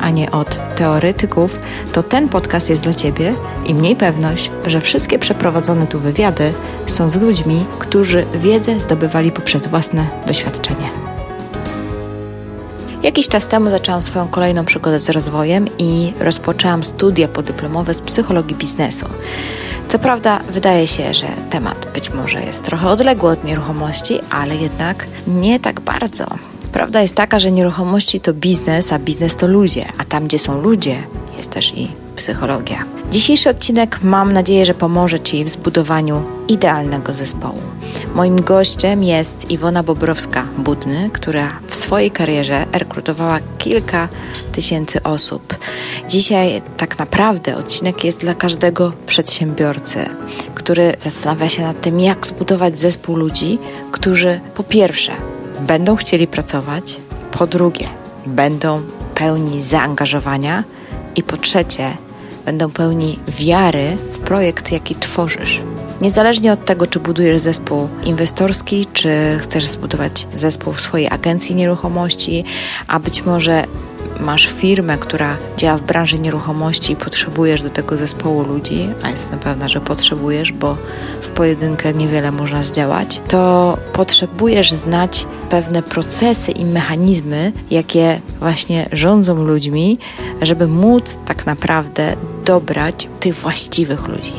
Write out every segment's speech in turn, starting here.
a nie od teoretyków, to ten podcast jest dla Ciebie i mniej pewność, że wszystkie przeprowadzone tu wywiady są z ludźmi, którzy wiedzę zdobywali poprzez własne doświadczenie. Jakiś czas temu zaczęłam swoją kolejną przygodę z rozwojem i rozpoczęłam studia podyplomowe z psychologii biznesu. Co prawda, wydaje się, że temat być może jest trochę odległy od nieruchomości, ale jednak nie tak bardzo. Prawda jest taka, że nieruchomości to biznes, a biznes to ludzie, a tam, gdzie są ludzie, jest też i psychologia. Dzisiejszy odcinek mam nadzieję, że pomoże Ci w zbudowaniu idealnego zespołu. Moim gościem jest Iwona Bobrowska-Budny, która w swojej karierze rekrutowała kilka tysięcy osób. Dzisiaj tak naprawdę odcinek jest dla każdego przedsiębiorcy, który zastanawia się nad tym, jak zbudować zespół ludzi, którzy po pierwsze będą chcieli pracować, po drugie będą pełni zaangażowania i po trzecie będą pełni wiary w projekt, jaki tworzysz. Niezależnie od tego, czy budujesz zespół inwestorski, czy chcesz zbudować zespół w swojej agencji nieruchomości, a być może masz firmę, która działa w branży nieruchomości i potrzebujesz do tego zespołu ludzi, a jestem pewna, że potrzebujesz, bo w pojedynkę niewiele można zdziałać, to potrzebujesz znać pewne procesy i mechanizmy, jakie właśnie rządzą ludźmi, żeby móc tak naprawdę dobrać tych właściwych ludzi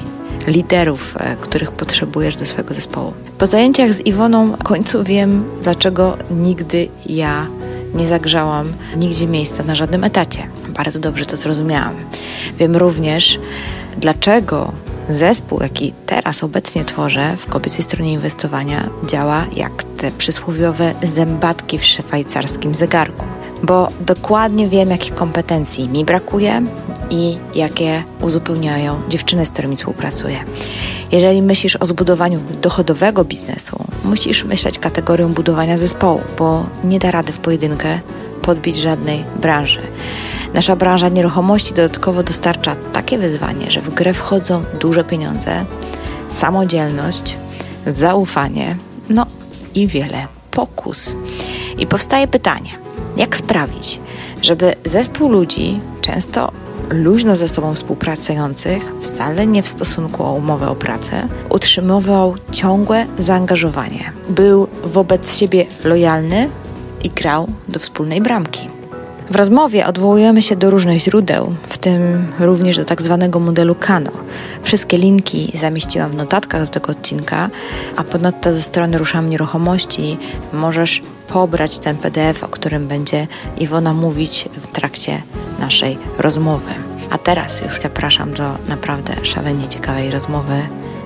liderów, e, których potrzebujesz do swojego zespołu. Po zajęciach z Iwoną w końcu wiem, dlaczego nigdy ja nie zagrzałam nigdzie miejsca na żadnym etacie. Bardzo dobrze to zrozumiałam. Wiem również, dlaczego zespół, jaki teraz obecnie tworzę w kobiecej stronie inwestowania, działa jak te przysłowiowe zębatki w szwajcarskim zegarku. Bo dokładnie wiem, jakich kompetencji mi brakuje i jakie uzupełniają dziewczyny, z którymi współpracuję. Jeżeli myślisz o zbudowaniu dochodowego biznesu, musisz myśleć kategorią budowania zespołu, bo nie da rady w pojedynkę podbić żadnej branży. Nasza branża nieruchomości dodatkowo dostarcza takie wyzwanie, że w grę wchodzą duże pieniądze, samodzielność, zaufanie, no i wiele pokus. I powstaje pytanie, jak sprawić, żeby zespół ludzi, często luźno ze sobą współpracujących, wcale nie w stosunku o umowę o pracę, utrzymywał ciągłe zaangażowanie. Był wobec siebie lojalny i grał do wspólnej bramki. W rozmowie odwołujemy się do różnych źródeł, w tym również do tak zwanego modelu Kano. Wszystkie linki zamieściłam w notatkach do tego odcinka, a ponadto ze strony Ruszam Nieruchomości możesz pobrać ten PDF, o którym będzie Iwona mówić w trakcie naszej rozmowy. A teraz już zapraszam do naprawdę szalenie ciekawej rozmowy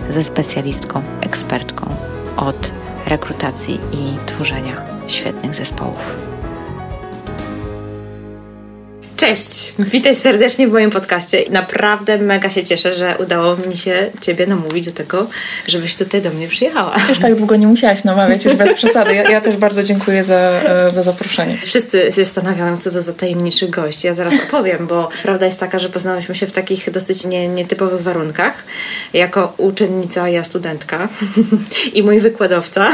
ze specjalistką, ekspertką od rekrutacji i tworzenia świetnych zespołów. Cześć, witaj serdecznie w moim podcaście. Naprawdę mega się cieszę, że udało mi się Ciebie namówić do tego, żebyś tutaj do mnie przyjechała. Już tak długo nie musiałaś namawiać, już bez przesady. Ja, ja też bardzo dziękuję za, e, za zaproszenie. Wszyscy się zastanawiają, co to za tajemniczy gość. Ja zaraz opowiem, bo prawda jest taka, że poznałyśmy się w takich dosyć nie, nietypowych warunkach. Jako uczennica, ja studentka i mój wykładowca.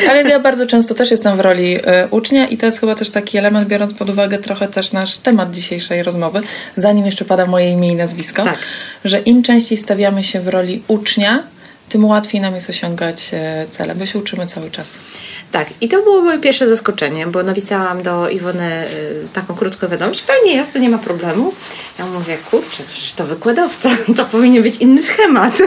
Tak, ale ja bardzo często też jestem w roli y, ucznia i to jest chyba też taki element, biorąc pod uwagę trochę też nasz temat dzisiejszej rozmowy, zanim jeszcze pada moje imię i nazwisko, tak. że im częściej stawiamy się w roli ucznia, tym łatwiej nam jest osiągać e, cele, bo się uczymy cały czas. Tak, i to było moje pierwsze zaskoczenie, bo napisałam do Iwony e, taką krótką wiadomość, pewnie jasne, nie ma problemu. Ja mówię, kurczę, przecież to wykładowca, to powinien być inny schemat.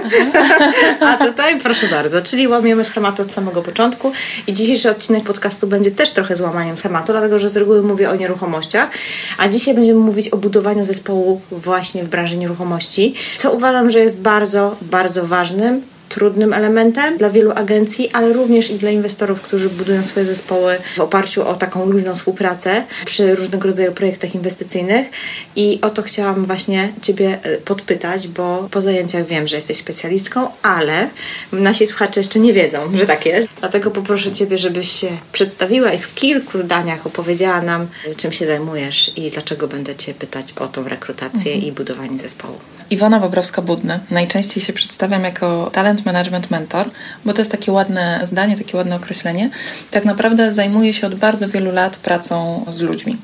A tutaj proszę bardzo, czyli łamiemy schemat od samego początku i dzisiejszy odcinek podcastu będzie też trochę złamaniem schematu, dlatego że z reguły mówię o nieruchomościach, a dzisiaj będziemy mówić o budowaniu zespołu właśnie w branży nieruchomości, co uważam, że jest bardzo, bardzo ważnym trudnym elementem dla wielu agencji, ale również i dla inwestorów, którzy budują swoje zespoły w oparciu o taką luźną współpracę przy różnego rodzaju projektach inwestycyjnych. I o to chciałam właśnie Ciebie e, podpytać, bo po zajęciach wiem, że jesteś specjalistką, ale nasi słuchacze jeszcze nie wiedzą, że tak jest. Dlatego poproszę Ciebie, żebyś się przedstawiła i w kilku zdaniach opowiedziała nam, czym się zajmujesz i dlaczego będę Cię pytać o tą rekrutację mhm. i budowanie zespołu. Iwona Bobrowska-Budny. Najczęściej się przedstawiam jako talent management mentor, bo to jest takie ładne zdanie, takie ładne określenie. Tak naprawdę zajmuję się od bardzo wielu lat pracą z ludźmi.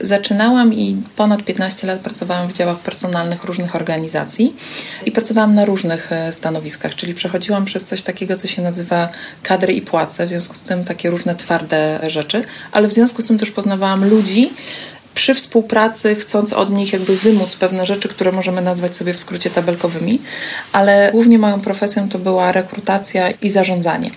Zaczynałam i ponad 15 lat pracowałam w działach personalnych różnych organizacji i pracowałam na różnych e, stanowiskach, czyli przechodziłam przez coś takiego, co się nazywa kadry i płace, w związku z tym takie różne twarde rzeczy, ale w związku z tym też poznawałam ludzi, przy współpracy, chcąc od nich jakby wymóc pewne rzeczy, które możemy nazwać sobie w skrócie tabelkowymi, ale głównie moją profesją to była rekrutacja i zarządzanie.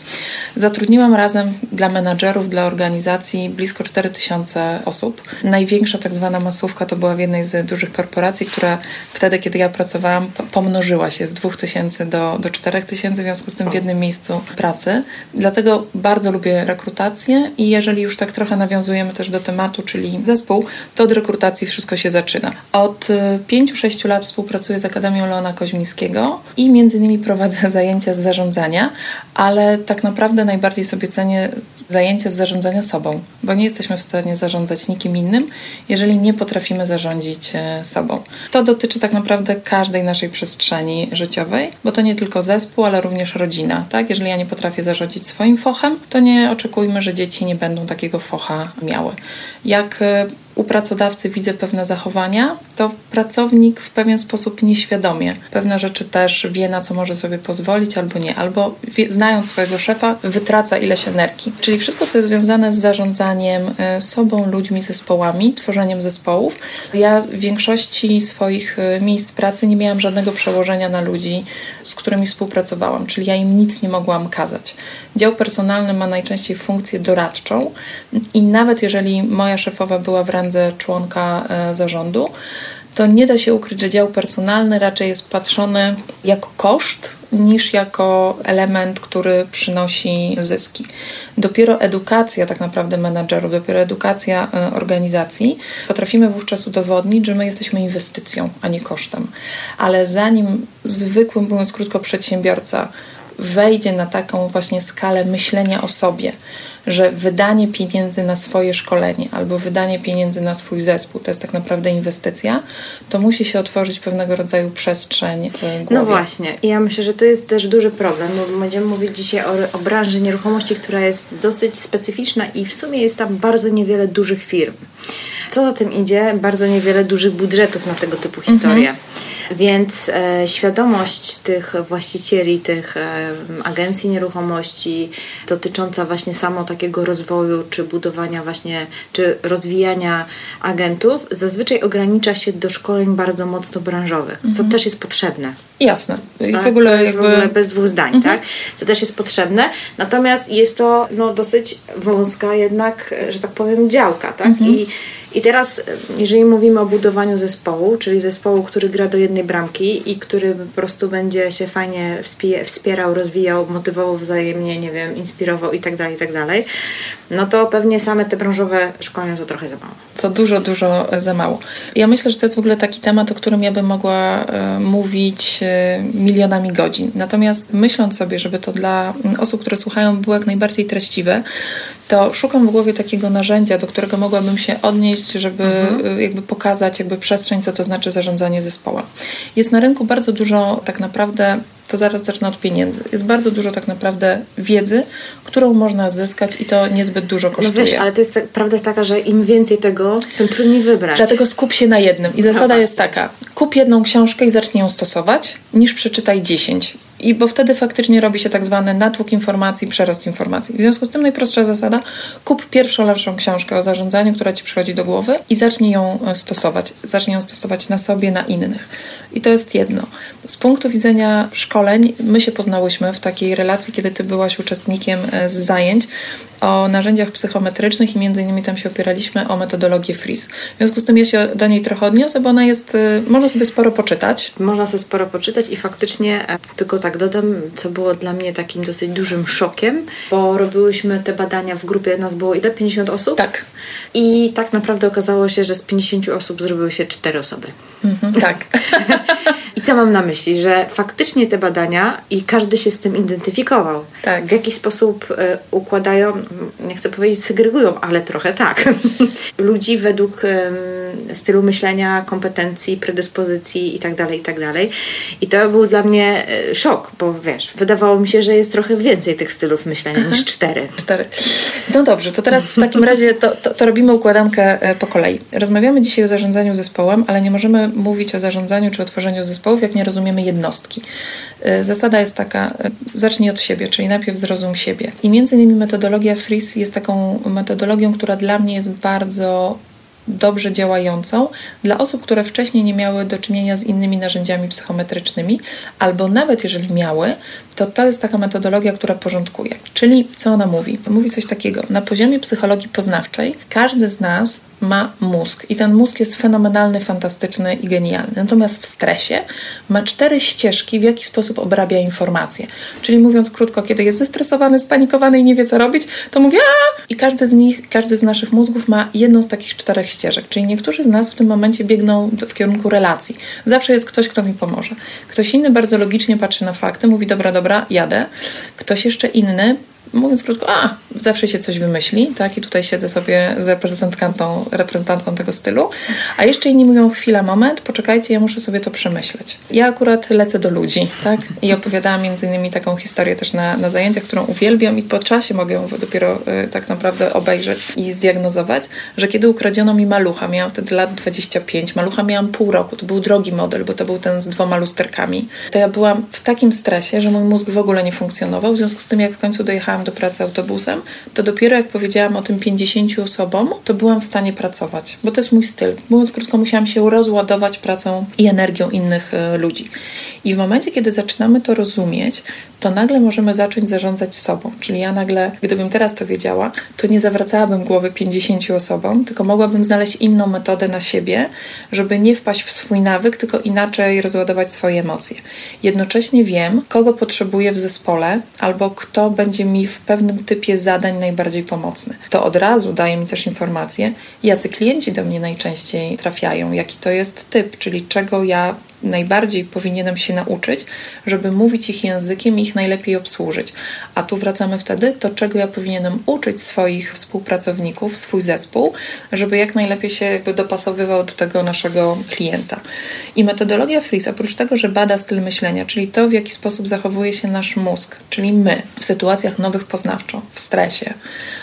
Zatrudniłam razem dla menadżerów, dla organizacji blisko 4000 osób. Największa tak zwana masówka to była w jednej z dużych korporacji, która wtedy, kiedy ja pracowałam, pomnożyła się z 2000 do, do 4000, w związku z tym w jednym miejscu pracy. Dlatego bardzo lubię rekrutację i jeżeli już tak trochę nawiązujemy też do tematu, czyli zespół, to od rekrutacji wszystko się zaczyna. Od 5-6 y, lat współpracuję z Akademią Leona Koźmińskiego i między innymi prowadzę zajęcia z zarządzania, ale tak naprawdę najbardziej sobie cenię zajęcia z zarządzania sobą, bo nie jesteśmy w stanie zarządzać nikim innym, jeżeli nie potrafimy zarządzić e, sobą. To dotyczy tak naprawdę każdej naszej przestrzeni życiowej, bo to nie tylko zespół, ale również rodzina. Tak? Jeżeli ja nie potrafię zarządzić swoim fochem, to nie oczekujmy, że dzieci nie będą takiego focha miały. Jak e, u pracodawcy widzę pewne zachowania, to pracownik w pewien sposób nieświadomie pewne rzeczy też wie, na co może sobie pozwolić albo nie, albo wie, znając swojego szefa, wytraca ileś energii. Czyli wszystko, co jest związane z zarządzaniem e, sobą, ludźmi, zespołami, tworzeniem zespołów. Ja w większości swoich e, miejsc pracy nie miałam żadnego przełożenia na ludzi, z którymi współpracowałam, czyli ja im nic nie mogłam kazać. Dział personalny ma najczęściej funkcję doradczą i nawet jeżeli moja szefowa była w randze członka e, zarządu, to nie da się ukryć, że dział personalny raczej jest patrzony jako koszt niż jako element, który przynosi zyski. Dopiero edukacja tak naprawdę menadżerów, dopiero edukacja e, organizacji potrafimy wówczas udowodnić, że my jesteśmy inwestycją, a nie kosztem. Ale zanim zwykłym, mówiąc krótko, przedsiębiorca wejdzie na taką właśnie skalę myślenia o sobie, że wydanie pieniędzy na swoje szkolenie albo wydanie pieniędzy na swój zespół to jest tak naprawdę inwestycja, to musi się otworzyć pewnego rodzaju przestrzeń w głowie. No właśnie. I ja myślę, że to jest też duży problem, bo będziemy mówić dzisiaj o, o branży nieruchomości, która jest dosyć specyficzna i w sumie jest tam bardzo niewiele dużych firm. Co za tym idzie, bardzo niewiele dużych budżetów na tego typu historie. Mhm. Więc e, świadomość tych właścicieli, tych e, agencji nieruchomości dotycząca właśnie samo takiego rozwoju, czy budowania właśnie, czy rozwijania agentów, zazwyczaj ogranicza się do szkoleń bardzo mocno branżowych, mhm. co też jest potrzebne. Jasne. I tak? w ogóle to jest jakby... w ogóle bez dwóch zdań, mhm. tak? Co też jest potrzebne. Natomiast jest to no, dosyć wąska jednak, że tak powiem, działka, tak? Mhm. I i teraz, jeżeli mówimy o budowaniu zespołu, czyli zespołu, który gra do jednej bramki i który po prostu będzie się fajnie wspierał, rozwijał, motywował wzajemnie, nie wiem, inspirował i tak dalej, i tak dalej, no to pewnie same te branżowe szkolenia to trochę za mało. Co dużo, dużo za mało. Ja myślę, że to jest w ogóle taki temat, o którym ja bym mogła e, mówić e, milionami godzin. Natomiast myśląc sobie, żeby to dla osób, które słuchają, było jak najbardziej treściwe, to szukam w głowie takiego narzędzia, do którego mogłabym się odnieść, żeby mhm. jakby pokazać jakby przestrzeń, co to znaczy zarządzanie zespołem. Jest na rynku bardzo dużo tak naprawdę to zaraz zacznę od pieniędzy. Jest bardzo dużo tak naprawdę wiedzy, którą można zyskać i to niezbyt dużo kosztuje. No wiesz, ale to jest, prawda jest taka, że im więcej tego, tym trudniej wybrać. Dlatego skup się na jednym. I zasada no jest taka, kup jedną książkę i zacznij ją stosować, niż przeczytaj dziesięć. I bo wtedy faktycznie robi się tak zwany natłok informacji, przerost informacji. W związku z tym najprostsza zasada, kup pierwszą lepszą książkę o zarządzaniu, która Ci przychodzi do głowy i zacznij ją e, stosować. Zacznij ją stosować na sobie, na innych. I to jest jedno. Z punktu widzenia szkoleń, my się poznałyśmy w takiej relacji, kiedy Ty byłaś uczestnikiem e, z zajęć o narzędziach psychometrycznych i między innymi tam się opieraliśmy o metodologię FRIS. W związku z tym ja się do niej trochę odniosę, bo ona jest, e, można sobie sporo poczytać. Można sobie sporo poczytać i faktycznie tylko tak tak dodam, co było dla mnie takim dosyć dużym szokiem, bo robiłyśmy te badania w grupie, nas było ile? 50 osób? Tak. I tak naprawdę okazało się, że z 50 osób zrobiły się 4 osoby. Mhm, tak. Co mam na myśli? Że faktycznie te badania i każdy się z tym identyfikował. Tak. W jaki sposób y, układają, nie chcę powiedzieć segregują, ale trochę tak. Ludzi według y, stylu myślenia, kompetencji, predyspozycji itd., tak itd. Tak I to był dla mnie y, szok, bo wiesz, wydawało mi się, że jest trochę więcej tych stylów myślenia niż cztery. Cztery. No dobrze, to teraz w takim razie to, to, to robimy układankę po kolei. Rozmawiamy dzisiaj o zarządzaniu zespołem, ale nie możemy mówić o zarządzaniu czy o tworzeniu jak nie rozumiemy jednostki. Y, zasada jest taka, y, zacznij od siebie, czyli najpierw zrozum siebie. I między innymi metodologia FRIS jest taką metodologią, która dla mnie jest bardzo dobrze działającą dla osób, które wcześniej nie miały do czynienia z innymi narzędziami psychometrycznymi, albo nawet jeżeli miały, to to jest taka metodologia, która porządkuje. Czyli co ona mówi? Mówi coś takiego. Na poziomie psychologii poznawczej każdy z nas ma mózg i ten mózg jest fenomenalny, fantastyczny i genialny. Natomiast w stresie ma cztery ścieżki, w jaki sposób obrabia informacje. Czyli mówiąc krótko, kiedy jest zestresowany, spanikowany i nie wie co robić, to mówi a i każdy z nich, każdy z naszych mózgów ma jedną z takich czterech ścieżek. Czyli niektórzy z nas w tym momencie biegną w kierunku relacji. Zawsze jest ktoś, kto mi pomoże. Ktoś inny bardzo logicznie patrzy na fakty, mówi dobra, dobra, jadę. Ktoś jeszcze inny mówiąc krótko, a zawsze się coś wymyśli, tak? I tutaj siedzę sobie z reprezentantką, reprezentantką tego stylu. A jeszcze inni mówią, chwila, moment, poczekajcie, ja muszę sobie to przemyśleć. Ja akurat lecę do ludzi, tak? I opowiadałam między innymi taką historię też na, na zajęciach, którą uwielbiam i po czasie mogę ją dopiero y, tak naprawdę obejrzeć i zdiagnozować, że kiedy ukradziono mi malucha, miałam wtedy lat 25, malucha miałam pół roku, to był drogi model, bo to był ten z dwoma lusterkami, to ja byłam w takim stresie, że mój mózg w ogóle nie funkcjonował, w związku z tym jak w końcu dojechałam do pracy autobusem, to dopiero jak powiedziałam o tym 50 osobom, to byłam w stanie pracować, bo to jest mój styl. Mówiąc krótko, musiałam się rozładować pracą i energią innych e, ludzi. I w momencie, kiedy zaczynamy to rozumieć, to nagle możemy zacząć zarządzać sobą. Czyli ja nagle, gdybym teraz to wiedziała, to nie zawracałabym głowy 50 osobom, tylko mogłabym znaleźć inną metodę na siebie, żeby nie wpaść w swój nawyk, tylko inaczej rozładować swoje emocje. Jednocześnie wiem, kogo potrzebuję w zespole, albo kto będzie mi w pewnym typie zadań najbardziej pomocny. To od razu daje mi też informację, jacy klienci do mnie najczęściej trafiają, jaki to jest typ, czyli czego ja najbardziej powinienem się nauczyć, żeby mówić ich językiem i ich najlepiej obsłużyć. A tu wracamy wtedy, to czego ja powinienem uczyć swoich współpracowników, swój zespół, żeby jak najlepiej się jakby dopasowywał do tego naszego klienta. I metodologia Freeze, oprócz tego, że bada styl myślenia, czyli to, w jaki sposób zachowuje się nasz mózg, czyli my, w sytuacjach nowych poznawczo, w stresie,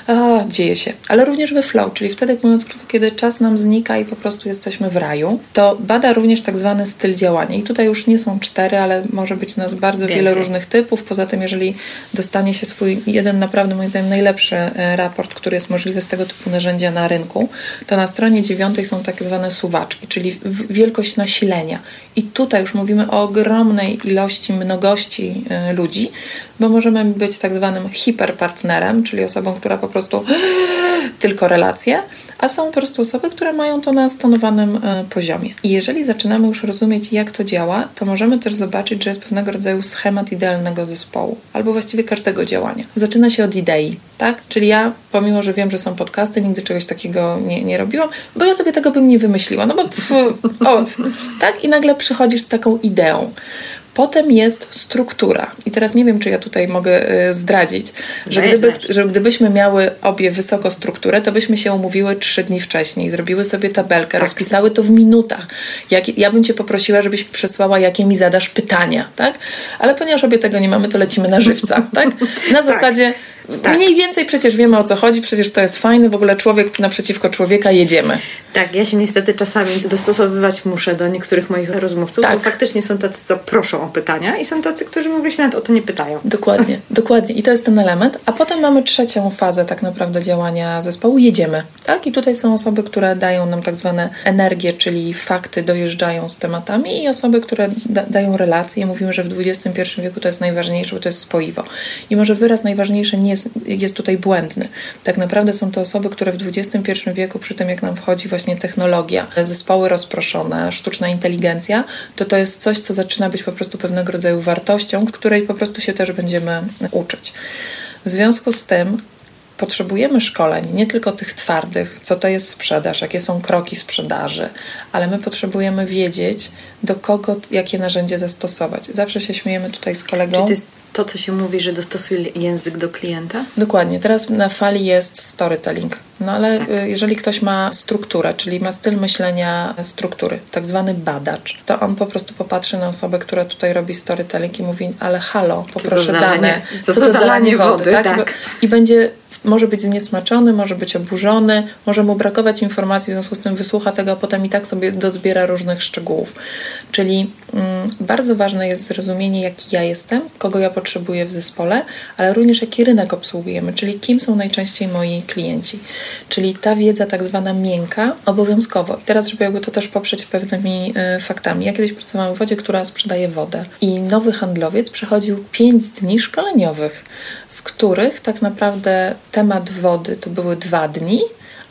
a, dzieje się, ale również we flow, czyli wtedy, mówiąc krótko, kiedy czas nam znika i po prostu jesteśmy w raju, to bada również tak zwany styl działania. I tutaj już nie są cztery, ale może być nas bardzo Więcej. wiele różnych typów. Poza tym, jeżeli dostanie się swój jeden naprawdę moim zdaniem najlepszy e, raport, który jest możliwy z tego typu narzędzia na rynku, to na stronie dziewiątej są tak zwane suwaczki, czyli wielkość nasilenia. I tutaj już mówimy o ogromnej ilości, mnogości e, ludzi, bo możemy być tak zwanym hiperpartnerem, czyli osobą, która po prostu tylko relacje, a są po prostu osoby, które mają to na stonowanym e, poziomie. I jeżeli zaczynamy już rozumieć, jak to działa, to możemy też zobaczyć, że jest pewnego rodzaju schemat idealnego zespołu, albo właściwie każdego działania. Zaczyna się od idei, tak? Czyli ja, pomimo, że wiem, że są podcasty, nigdy czegoś takiego nie, nie robiłam, bo ja sobie tego bym nie wymyśliła, no bo o, tak? I nagle przychodzisz z taką ideą. Potem jest struktura. I teraz nie wiem, czy ja tutaj mogę y, zdradzić, że, gdyby, że gdybyśmy miały obie wysoko strukturę, to byśmy się umówiły trzy dni wcześniej, zrobiły sobie tabelkę, tak. rozpisały to w minutach. Jak, ja bym Cię poprosiła, żebyś przesłała, jakie mi zadasz pytania, tak? Ale ponieważ obie tego nie mamy, to lecimy na żywca, tak? Na tak. zasadzie tak. Mniej więcej przecież wiemy o co chodzi, przecież to jest fajne, w ogóle człowiek naprzeciwko człowieka jedziemy. Tak, ja się niestety czasami dostosowywać muszę do niektórych moich rozmówców, tak. bo faktycznie są tacy, co proszą o pytania i są tacy, którzy w ogóle się nawet o to nie pytają. Dokładnie, dokładnie. I to jest ten element. A potem mamy trzecią fazę tak naprawdę działania zespołu. Jedziemy. Tak? I tutaj są osoby, które dają nam tak zwane energię, czyli fakty dojeżdżają z tematami i osoby, które da dają relacje. Mówimy, że w XXI wieku to jest najważniejsze, bo to jest spoiwo. I może wyraz najważniejszy nie jest, jest tutaj błędny. Tak naprawdę są to osoby, które w XXI wieku, przy tym jak nam wchodzi właśnie technologia, zespoły rozproszone, sztuczna inteligencja, to to jest coś, co zaczyna być po prostu pewnego rodzaju wartością, której po prostu się też będziemy uczyć. W związku z tym potrzebujemy szkoleń, nie tylko tych twardych, co to jest sprzedaż, jakie są kroki sprzedaży, ale my potrzebujemy wiedzieć, do kogo jakie narzędzie zastosować. Zawsze się śmiejemy tutaj z kolegą. Czy to jest to, co się mówi, że dostosuje język do klienta? Dokładnie. Teraz na fali jest storytelling. No ale tak. Y, jeżeli ktoś ma strukturę, czyli ma styl myślenia struktury, tak zwany badacz, to on po prostu popatrzy na osobę, która tutaj robi storytelling i mówi, ale halo, poproszę dane. Co, co to, to zalanie wody, wody tak? tak? I będzie może być zniesmaczony, może być oburzony, może mu brakować informacji, w związku z tym wysłucha tego, a potem i tak sobie dozbiera różnych szczegółów. Czyli mm, bardzo ważne jest zrozumienie, jaki ja jestem, kogo ja potrzebuję w zespole, ale również jaki rynek obsługujemy, czyli kim są najczęściej moi klienci. Czyli ta wiedza tak zwana miękka obowiązkowo. I teraz, żeby jakby to też poprzeć pewnymi y, faktami. Ja kiedyś pracowałam w wodzie, która sprzedaje wodę i nowy handlowiec przechodził 5 dni szkoleniowych, z których tak naprawdę temat wody to były dwa dni,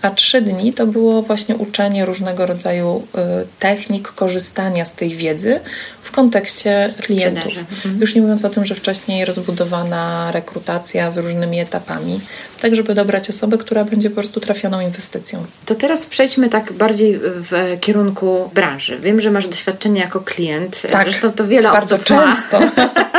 a trzy dni to było właśnie uczenie różnego rodzaju y, technik korzystania z tej wiedzy w kontekście klientów. Mhm. Już nie mówiąc o tym, że wcześniej rozbudowana rekrutacja z różnymi etapami, tak żeby dobrać osobę, która będzie po prostu trafioną inwestycją. To teraz przejdźmy tak bardziej w kierunku branży. Wiem, że masz doświadczenie jako klient. Tak, Zresztą to wiele bardzo osób często.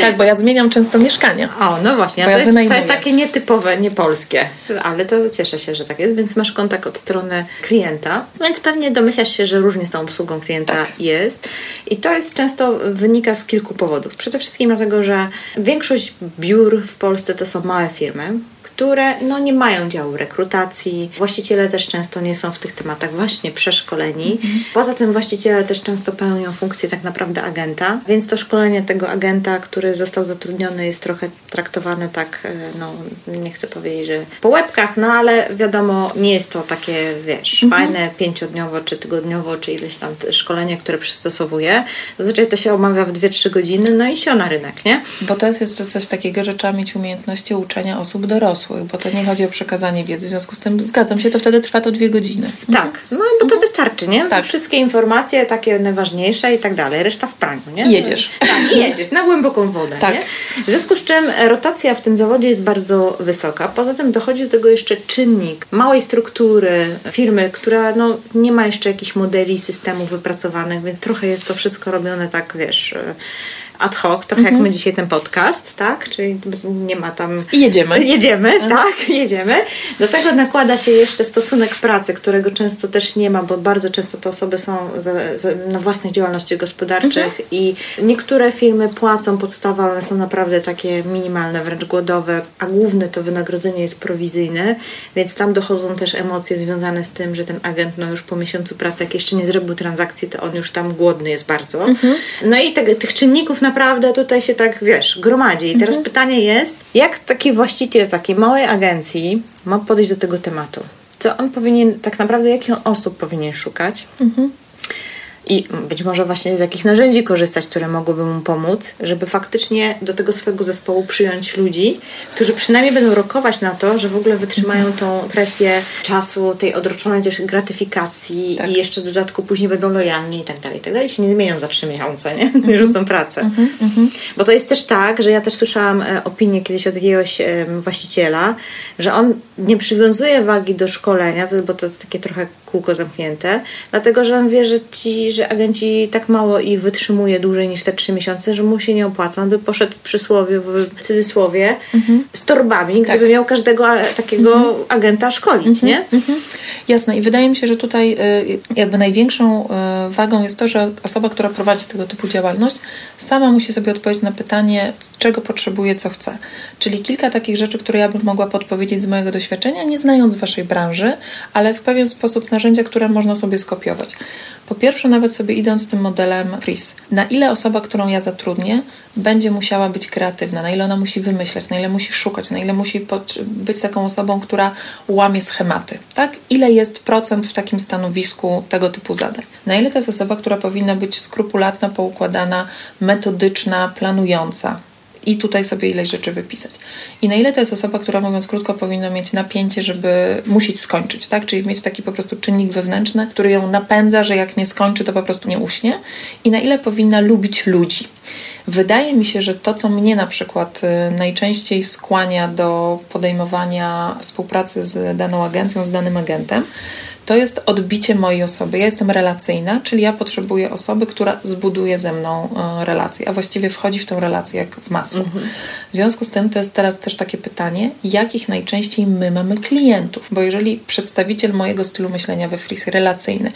tak, bo ja zmieniam często mieszkania. O, no właśnie. To, ja jest, to jest takie nietypowe, niepolskie. Ale to cieszę się, że tak jest, więc masz kontakt od strony klienta, więc pewnie domyślasz się, że różnie z tą obsługą klienta tak. jest. I to jest często wynika z kilku powodów. Przede wszystkim dlatego, że większość biur w Polsce to są małe firmy, które no, nie mają działu rekrutacji. Właściciele też często nie są w tych tematach właśnie przeszkoleni. Mhm. Poza tym właściciele też często pełnią funkcję tak naprawdę agenta, więc to szkolenie tego agenta, który został zatrudniony jest trochę traktowane tak, e, no nie chcę powiedzieć, że po łebkach, no ale wiadomo, nie jest to takie, wiesz, mhm. fajne pięciodniowo, czy tygodniowo, czy ileś tam szkolenie, które przystosowuje. Zazwyczaj to się omawia w 2-3 godziny, no i się na rynek, nie? Bo to jest jeszcze coś takiego, że trzeba mieć umiejętności uczenia osób dorosłych dorosłych, bo to nie chodzi o przekazanie wiedzy. W związku z tym zgadzam się, to wtedy trwa to dwie godziny. Tak, no bo to wystarczy, nie? Tak. Wszystkie informacje takie najważniejsze i tak dalej, reszta w praniu, nie? Jedziesz. Tak, jedziesz na głęboką wodę, tak. nie? W związku z czym rotacja w tym zawodzie jest bardzo wysoka. Poza tym dochodzi do tego jeszcze czynnik małej struktury firmy, która no, nie ma jeszcze jakichś modeli, systemów wypracowanych, więc trochę jest to wszystko robione tak, wiesz ad hoc, trochę jak mhm. my dzisiaj ten podcast, tak? Czyli nie ma tam... Jedziemy. Jedziemy, mhm. tak, jedziemy. Do tego nakłada się jeszcze stosunek pracy, którego często też nie ma, bo bardzo często te osoby są za, za, na własnych działalnościach gospodarczych mhm. i niektóre firmy płacą podstawę, ale są naprawdę takie minimalne, wręcz głodowe, a główne to wynagrodzenie jest prowizyjne, więc tam dochodzą też emocje związane z tym, że ten agent no już po miesiącu pracy, jak jeszcze nie zrobił transakcji, to on już tam głodny jest bardzo. Mhm. No i te, tych czynników na naprawdę tutaj się tak, wiesz, gromadzi. I teraz mhm. pytanie jest, jak taki właściciel takiej małej agencji ma podejść do tego tematu? Co on powinien, tak naprawdę, jakich osób powinien szukać? Mhm i być może właśnie z jakich narzędzi korzystać, które mogłyby mu pomóc, żeby faktycznie do tego swojego zespołu przyjąć ludzi, którzy przynajmniej będą rokować na to, że w ogóle wytrzymają tą presję czasu, tej odroczonej też gratyfikacji tak. i jeszcze w dodatku później będą lojalni i tak dalej, i tak dalej. się nie zmienią za trzy miesiące, nie? Mhm. rzucą pracę. Mhm, mhm. Bo to jest też tak, że ja też słyszałam e, opinię kiedyś od jakiegoś właściciela, że on nie przywiązuje wagi do szkolenia, bo to jest takie trochę kółko zamknięte, dlatego że on wie, że ci, że agenci tak mało ich wytrzymuje dłużej niż te trzy miesiące, że mu się nie opłaca. On by poszedł w przysłowie, w cudzysłowie mhm. z torbami, tak. gdyby miał każdego takiego mhm. agenta szkolić, mhm. nie? Mhm. Jasne i wydaje mi się, że tutaj y, jakby największą y, wagą jest to, że osoba, która prowadzi tego typu działalność, sama musi sobie odpowiedzieć na pytanie, czego potrzebuje, co chce. Czyli kilka takich rzeczy, które ja bym mogła podpowiedzieć z mojego doświadczenia, nie znając waszej branży, ale w pewien sposób narzędzia, które można sobie skopiować. Po pierwsze, nawet sobie idąc tym modelem Freeze, na ile osoba, którą ja zatrudnię, będzie musiała być kreatywna, na ile ona musi wymyślać, na ile musi szukać, na ile musi być taką osobą, która łamie schematy, tak? Ile jest procent w takim stanowisku tego typu zadań? Na ile to jest osoba, która powinna być skrupulatna, poukładana, metodyczna, planująca? I tutaj sobie ileś rzeczy wypisać. I na ile to jest osoba, która mówiąc krótko powinna mieć napięcie, żeby musieć skończyć, tak? Czyli mieć taki po prostu czynnik wewnętrzny, który ją napędza, że jak nie skończy, to po prostu nie uśnie. I na ile powinna lubić ludzi. Wydaje mi się, że to, co mnie na przykład y, najczęściej skłania do podejmowania współpracy z daną agencją, z danym agentem, to jest odbicie mojej osoby. Ja jestem relacyjna, czyli ja potrzebuję osoby, która zbuduje ze mną e, relację, a właściwie wchodzi w tę relację jak w masło. Mhm. W związku z tym to jest teraz też takie pytanie, jakich najczęściej my mamy klientów? Bo jeżeli przedstawiciel mojego stylu myślenia we Fris relacyjny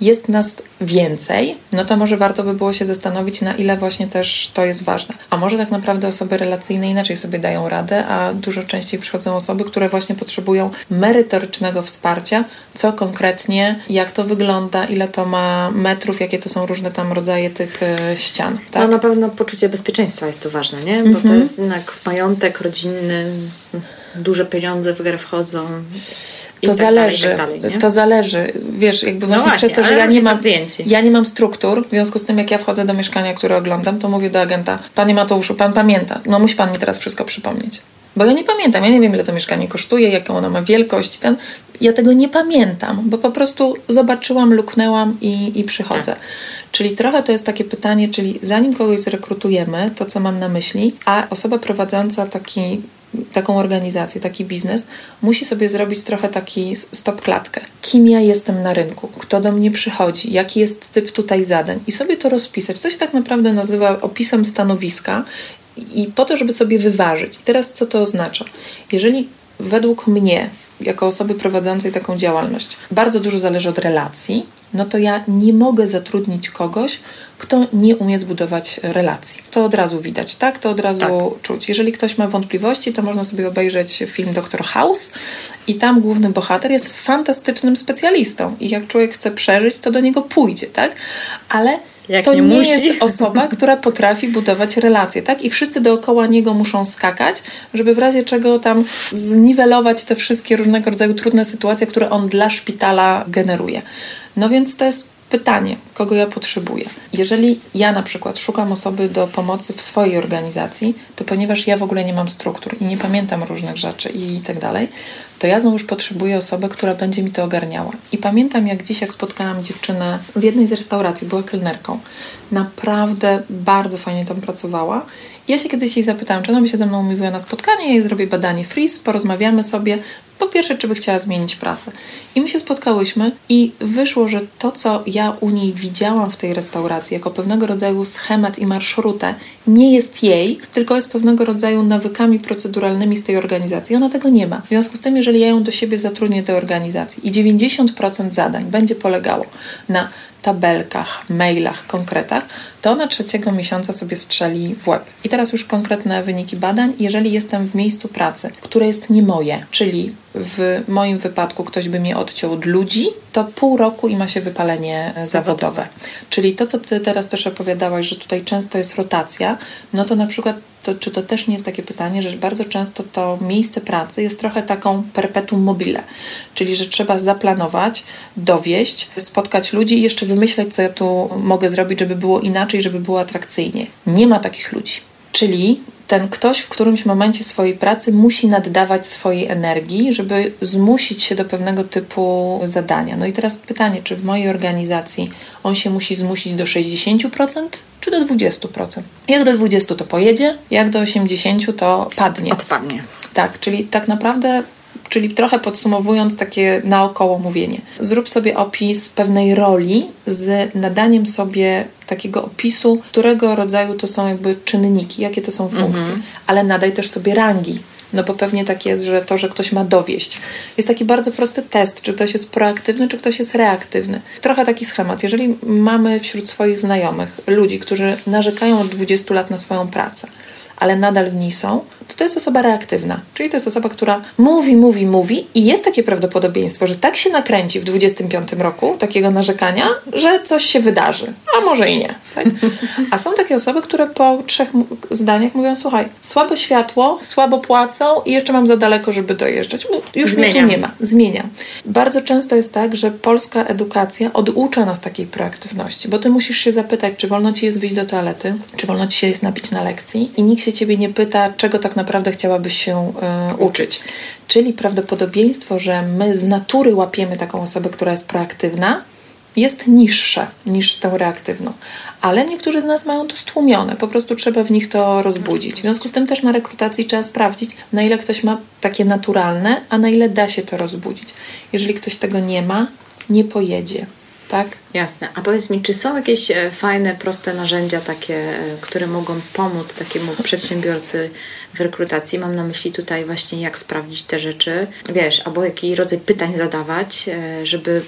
jest nas więcej, no to może warto by było się zastanowić, na ile właśnie też to jest ważne. A może tak naprawdę osoby relacyjne inaczej sobie dają radę, a dużo częściej przychodzą osoby, które właśnie potrzebują merytorycznego wsparcia, co konkretnie konkretnie, jak to wygląda, ile to ma metrów, jakie to są różne tam rodzaje tych e, ścian. Tak? No na pewno poczucie bezpieczeństwa jest tu ważne, nie? Bo to mhm. jest jednak majątek rodzinny, duże pieniądze w grę wchodzą. To tak zależy, dalej, tak dalej, to zależy. Wiesz, jakby no właśnie, właśnie przez to, że ja nie, mam, ja nie mam struktur, w związku z tym jak ja wchodzę do mieszkania, które oglądam, to mówię do agenta, panie Mateuszu, pan pamięta, no musi pan mi teraz wszystko przypomnieć. Bo ja nie pamiętam, ja nie wiem ile to mieszkanie kosztuje, jaką ono ma wielkość, ten, ja tego nie pamiętam, bo po prostu zobaczyłam, luknęłam i, i przychodzę. Czyli trochę to jest takie pytanie, czyli zanim kogoś zrekrutujemy, to co mam na myśli, a osoba prowadząca taki taką organizację, taki biznes, musi sobie zrobić trochę taki stop klatkę. Kim ja jestem na rynku? Kto do mnie przychodzi? Jaki jest typ tutaj zadań? I sobie to rozpisać. To się tak naprawdę nazywa opisem stanowiska i po to, żeby sobie wyważyć. I teraz co to oznacza? Jeżeli według mnie jako osoby prowadzącej taką działalność, bardzo dużo zależy od relacji, no to ja nie mogę zatrudnić kogoś, kto nie umie zbudować relacji. To od razu widać, tak? To od razu tak. czuć. Jeżeli ktoś ma wątpliwości, to można sobie obejrzeć film Dr. House i tam główny bohater jest fantastycznym specjalistą i jak człowiek chce przeżyć, to do niego pójdzie, tak? Ale jak to nie, nie jest osoba, która potrafi budować relacje, tak? I wszyscy dookoła niego muszą skakać, żeby w razie czego tam zniwelować te wszystkie różnego rodzaju trudne sytuacje, które on dla szpitala generuje. No więc to jest pytanie, kogo ja potrzebuję. Jeżeli ja na przykład szukam osoby do pomocy w swojej organizacji, to ponieważ ja w ogóle nie mam struktur i nie pamiętam różnych rzeczy i tak dalej, to ja znowu potrzebuję osobę, która będzie mi to ogarniała. I pamiętam, jak dziś, jak spotkałam dziewczynę w jednej z restauracji, była kelnerką. Naprawdę bardzo fajnie tam pracowała. Ja się kiedyś jej zapytałam, czy ona by się ze mną umówiła na spotkanie, ja jej zrobię badanie freeze, porozmawiamy sobie, po pierwsze, czy by chciała zmienić pracę. I my się spotkałyśmy i wyszło, że to, co ja u niej widziałam w tej restauracji, jako pewnego rodzaju schemat i marszrutę, nie jest jej, tylko jest pewnego rodzaju nawykami proceduralnymi z tej organizacji. Ona tego nie ma. W związku z tym, jeżeli ja ją do siebie zatrudnię do organizacji i 90% zadań będzie polegało na tabelkach, mailach, konkretach, to na trzeciego miesiąca sobie strzeli w łeb. I teraz już konkretne wyniki badań. Jeżeli jestem w miejscu pracy, które jest nie moje, czyli w moim wypadku ktoś by mnie odciął od ludzi, to pół roku i ma się wypalenie zawodowe. Czyli to, co Ty teraz też opowiadałaś, że tutaj często jest rotacja, no to na przykład to, czy to też nie jest takie pytanie, że bardzo często to miejsce pracy jest trochę taką perpetuum mobile, czyli że trzeba zaplanować, dowieść, spotkać ludzi i jeszcze wymyśleć, co ja tu mogę zrobić, żeby było inaczej, żeby było atrakcyjnie. Nie ma takich ludzi. Czyli ten ktoś w którymś momencie swojej pracy musi naddawać swojej energii, żeby zmusić się do pewnego typu zadania. No i teraz pytanie, czy w mojej organizacji on się musi zmusić do 60%, czy do 20%? Jak do 20% to pojedzie, jak do 80% to padnie. Odpadnie. Tak, czyli tak naprawdę Czyli trochę podsumowując takie naokoło mówienie. Zrób sobie opis pewnej roli z nadaniem sobie takiego opisu, którego rodzaju to są jakby czynniki, jakie to są funkcje, mhm. ale nadaj też sobie rangi. No bo pewnie tak jest, że to, że ktoś ma dowieść. Jest taki bardzo prosty test, czy ktoś jest proaktywny, czy ktoś jest reaktywny. Trochę taki schemat. Jeżeli mamy wśród swoich znajomych ludzi, którzy narzekają od 20 lat na swoją pracę, ale nadal w niej są, to to jest osoba reaktywna. Czyli to jest osoba, która mówi, mówi, mówi i jest takie prawdopodobieństwo, że tak się nakręci w 25 roku takiego narzekania, że coś się wydarzy. A może i nie. Tak? A są takie osoby, które po trzech zdaniach mówią, słuchaj, słabe światło, słabo płacą i jeszcze mam za daleko, żeby dojeżdżać. Już Zmieniam. mnie tu nie ma. Zmieniam. Bardzo często jest tak, że polska edukacja oducza nas takiej proaktywności, bo ty musisz się zapytać, czy wolno ci jest wyjść do toalety, czy wolno ci się jest napić na lekcji i nikt się ciebie nie pyta, czego tak naprawdę chciałabyś się y, uczyć. Czyli prawdopodobieństwo, że my z natury łapiemy taką osobę, która jest proaktywna, jest niższe niż tą reaktywną. Ale niektórzy z nas mają to stłumione, po prostu trzeba w nich to rozbudzić. W związku z tym też na rekrutacji trzeba sprawdzić, na ile ktoś ma takie naturalne, a na ile da się to rozbudzić. Jeżeli ktoś tego nie ma, nie pojedzie tak? Jasne. A powiedz mi, czy są jakieś e, fajne, proste narzędzia takie, e, które mogą pomóc takiemu przedsiębiorcy w rekrutacji? Mam na myśli tutaj właśnie jak sprawdzić te rzeczy, wiesz, albo jaki rodzaj pytań zadawać, e, żeby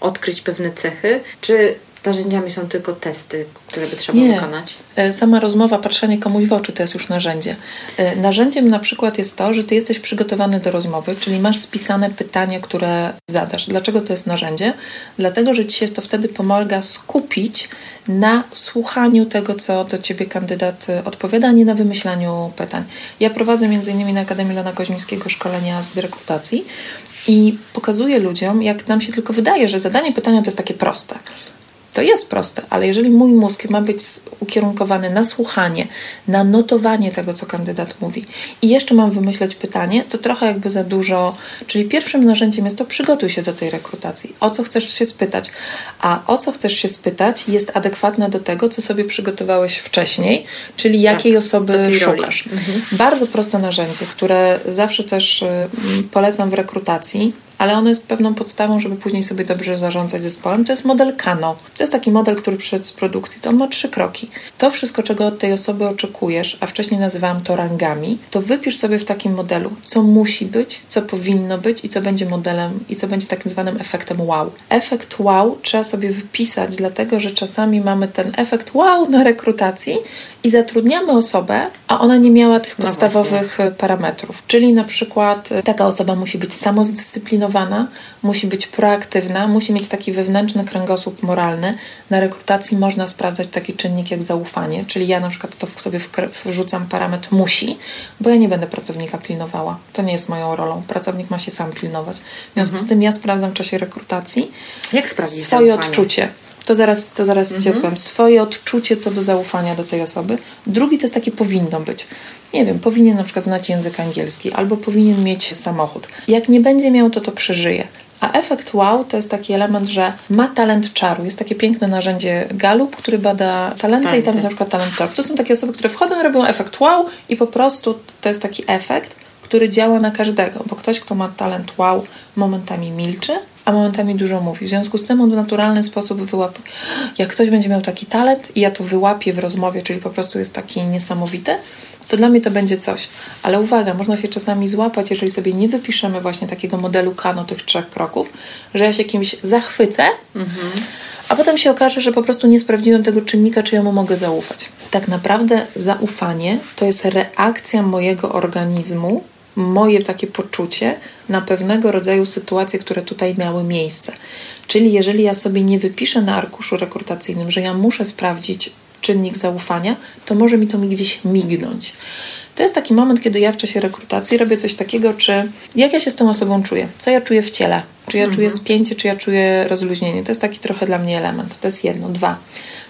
odkryć pewne cechy, czy narzędziami są tylko testy, które by trzeba Nie. wykonać? E, sama rozmowa, patrzenie komuś w oczy to jest już narzędzie. E, narzędziem na przykład jest to, że ty jesteś przygotowany do rozmowy, czyli masz spisane pytania, które zadasz. Dlaczego to jest narzędzie? Dlatego, że ci się to wtedy pomaga skupić na słuchaniu tego, co do ciebie kandydat e, odpowiada, a nie na wymyślaniu pytań. Ja prowadzę między innymi na Akademii Lona Koźmińskiego szkolenia z rekrutacji i pokazuję ludziom, jak nam się tylko wydaje, że zadanie pytania to jest takie proste. To jest proste, ale jeżeli mój mózg ma być ukierunkowany na słuchanie, na notowanie tego, co kandydat mówi i jeszcze mam wymyśleć pytanie, to trochę jakby za dużo. Czyli pierwszym narzędziem jest to przygotuj się do tej rekrutacji. O co chcesz się spytać? A o co chcesz się spytać jest adekwatne do tego, co sobie przygotowałeś wcześniej, czyli jakiej tak, osoby szukasz. Mhm. Bardzo proste narzędzie, które zawsze też y, polecam w rekrutacji ale ono jest pewną podstawą, żeby później sobie dobrze zarządzać zespołem. To jest model Kano. To jest taki model, który przyszedł z produkcji. To on ma trzy kroki. To wszystko, czego od tej osoby oczekujesz, a wcześniej nazywałam to rangami, to wypisz sobie w takim modelu, co musi być, co powinno być i co będzie modelem i co będzie takim zwanym efektem wow. Efekt wow trzeba sobie wypisać, dlatego że czasami mamy ten efekt wow na rekrutacji i zatrudniamy osobę, a ona nie miała tych no podstawowych no parametrów. Czyli na przykład e, taka osoba musi być samozdyscyplinowana, musi być proaktywna, musi mieć taki wewnętrzny kręgosłup moralny. Na rekrutacji można sprawdzać taki czynnik jak zaufanie, czyli ja na przykład to w sobie wrzucam parametr musi, bo ja nie będę pracownika pilnowała. To nie jest moją rolą. Pracownik ma się sam pilnować. W związku mhm. z tym ja sprawdzam w czasie rekrutacji jak swoje zaufanie? odczucie to zaraz, to zaraz mhm. Ci opowiem. Swoje odczucie co do zaufania do tej osoby. Drugi to jest takie powinno być. Nie wiem, powinien na przykład znać język angielski albo powinien mieć samochód. Jak nie będzie miał, to to przeżyje. A efekt wow to jest taki element, że ma talent czaru. Jest takie piękne narzędzie Galup, który bada talenty i tam jest na przykład talent czaru. To są takie osoby, które wchodzą robią efekt wow i po prostu to jest taki efekt, który działa na każdego, bo ktoś, kto ma talent wow, momentami milczy, a momentami dużo mówi. W związku z tym on w naturalny sposób wyłapuje. Jak ktoś będzie miał taki talent i ja to wyłapię w rozmowie, czyli po prostu jest taki niesamowity, to dla mnie to będzie coś. Ale uwaga, można się czasami złapać, jeżeli sobie nie wypiszemy właśnie takiego modelu Kano tych trzech kroków, że ja się kimś zachwycę, mhm. a potem się okaże, że po prostu nie sprawdziłem tego czynnika, czy ja mu mogę zaufać. Tak naprawdę zaufanie to jest reakcja mojego organizmu moje takie poczucie na pewnego rodzaju sytuacje, które tutaj miały miejsce. Czyli jeżeli ja sobie nie wypiszę na arkuszu rekrutacyjnym, że ja muszę sprawdzić czynnik zaufania, to może mi to mi gdzieś mignąć. To jest taki moment, kiedy ja w czasie rekrutacji robię coś takiego, czy jak ja się z tą osobą czuję, co ja czuję w ciele, czy ja mhm. czuję spięcie, czy ja czuję rozluźnienie. To jest taki trochę dla mnie element. To jest jedno. Dwa.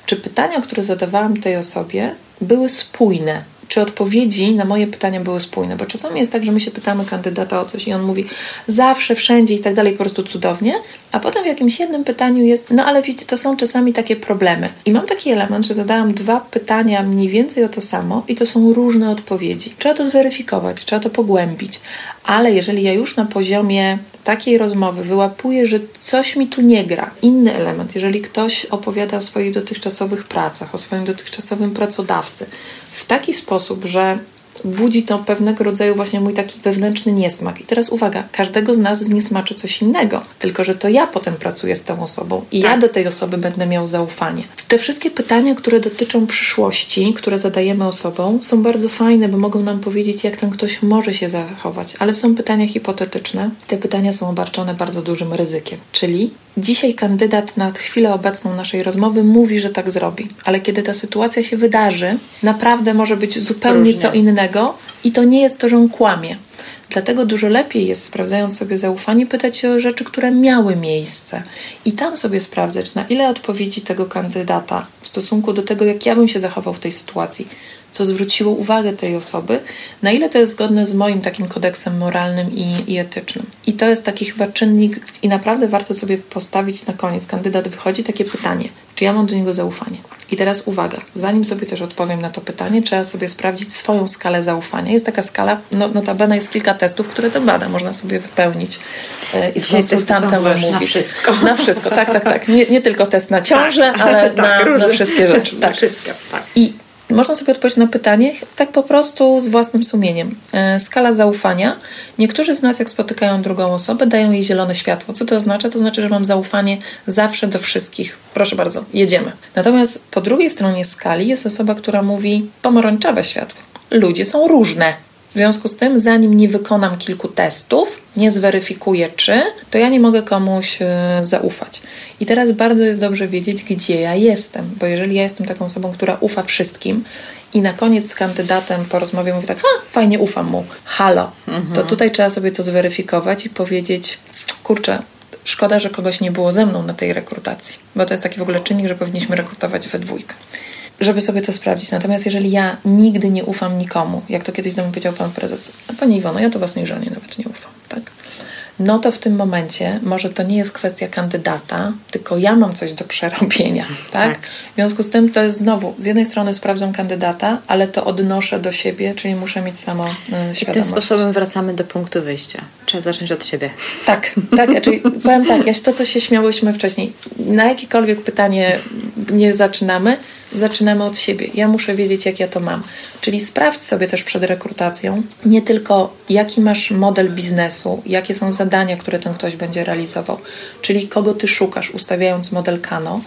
Czy pytania, które zadawałam tej osobie, były spójne czy odpowiedzi na moje pytania były spójne, bo czasami jest tak, że my się pytamy kandydata o coś i on mówi zawsze, wszędzie i tak dalej, po prostu cudownie, a potem w jakimś jednym pytaniu jest, no ale widzicie, to są czasami takie problemy. I mam taki element, że zadałam dwa pytania mniej więcej o to samo i to są różne odpowiedzi. Trzeba to zweryfikować, trzeba to pogłębić, ale jeżeli ja już na poziomie takiej rozmowy wyłapuję, że coś mi tu nie gra. Inny element, jeżeli ktoś opowiada o swoich dotychczasowych pracach, o swoim dotychczasowym pracodawcy w taki sposób, że budzi to pewnego rodzaju właśnie mój taki wewnętrzny niesmak. I teraz uwaga, każdego z nas zniesmaczy coś innego, tylko że to ja potem pracuję z tą osobą i tak. ja do tej osoby będę miał zaufanie. Te wszystkie pytania, które dotyczą przyszłości, które zadajemy osobom, są bardzo fajne, bo mogą nam powiedzieć, jak ten ktoś może się zachować, ale są pytania hipotetyczne. Te pytania są obarczone bardzo dużym ryzykiem, czyli Dzisiaj kandydat na chwilę obecną naszej rozmowy mówi, że tak zrobi, ale kiedy ta sytuacja się wydarzy, naprawdę może być zupełnie Różnie. co innego i to nie jest to, że on kłamie. Dlatego dużo lepiej jest, sprawdzając sobie zaufanie, pytać się o rzeczy, które miały miejsce i tam sobie sprawdzać, na ile odpowiedzi tego kandydata w stosunku do tego, jak ja bym się zachował w tej sytuacji, co zwróciło uwagę tej osoby, na ile to jest zgodne z moim takim kodeksem moralnym i, i etycznym. I to jest taki chyba czynnik, i naprawdę warto sobie postawić na koniec. Kandydat wychodzi takie pytanie, czy ja mam do niego zaufanie? I teraz uwaga, zanim sobie też odpowiem na to pytanie, trzeba sobie sprawdzić swoją skalę zaufania. Jest taka skala, no, notabene jest kilka testów, które to bada, można sobie wypełnić e, i z konsultantem omówić. Na wszystko. Na wszystko, tak, tak, tak. Nie, nie tylko test na ciążę, tak, ale tak, na, na, wszystkie rzeczy. Tak. Na wszystko, tak. I można sobie odpowiedzieć na pytanie tak po prostu z własnym sumieniem. E, skala zaufania. Niektórzy z nas, jak spotykają drugą osobę, dają jej zielone światło. Co to oznacza? To znaczy, że mam zaufanie zawsze do wszystkich. Proszę bardzo, jedziemy. Natomiast po drugiej stronie skali jest osoba, która mówi pomarańczowe światło. Ludzie są różne. W związku z tym, zanim nie wykonam kilku testów, nie zweryfikuję czy, to ja nie mogę komuś e, zaufać. I teraz bardzo jest dobrze wiedzieć, gdzie ja jestem, bo jeżeli ja jestem taką osobą, która ufa wszystkim i na koniec z kandydatem po rozmowie mówi tak, ha, fajnie ufam mu, halo, mhm. to tutaj trzeba sobie to zweryfikować i powiedzieć, kurczę, szkoda, że kogoś nie było ze mną na tej rekrutacji, bo to jest taki w ogóle czynnik, że powinniśmy rekrutować we dwójkę żeby sobie to sprawdzić. Natomiast jeżeli ja nigdy nie ufam nikomu, jak to kiedyś do mnie powiedział pan prezes, a pani Iwono, ja to własnej żonie nawet nie ufam, tak? no to w tym momencie może to nie jest kwestia kandydata, tylko ja mam coś do przerobienia, tak? tak? W związku z tym to jest znowu, z jednej strony sprawdzam kandydata, ale to odnoszę do siebie, czyli muszę mieć samo świadomość. I tym sposobem wracamy do punktu wyjścia. Trzeba zacząć od siebie. Tak, tak, czyli powiem tak, ja to, co się śmiałyśmy wcześniej, na jakiekolwiek pytanie nie zaczynamy, zaczynamy od siebie. Ja muszę wiedzieć, jak ja to mam. Czyli sprawdź sobie też przed rekrutacją nie tylko, jaki masz model biznesu, jakie są zadania, które ten ktoś będzie realizował, czyli kogo ty szukasz, ustawiając model Kano,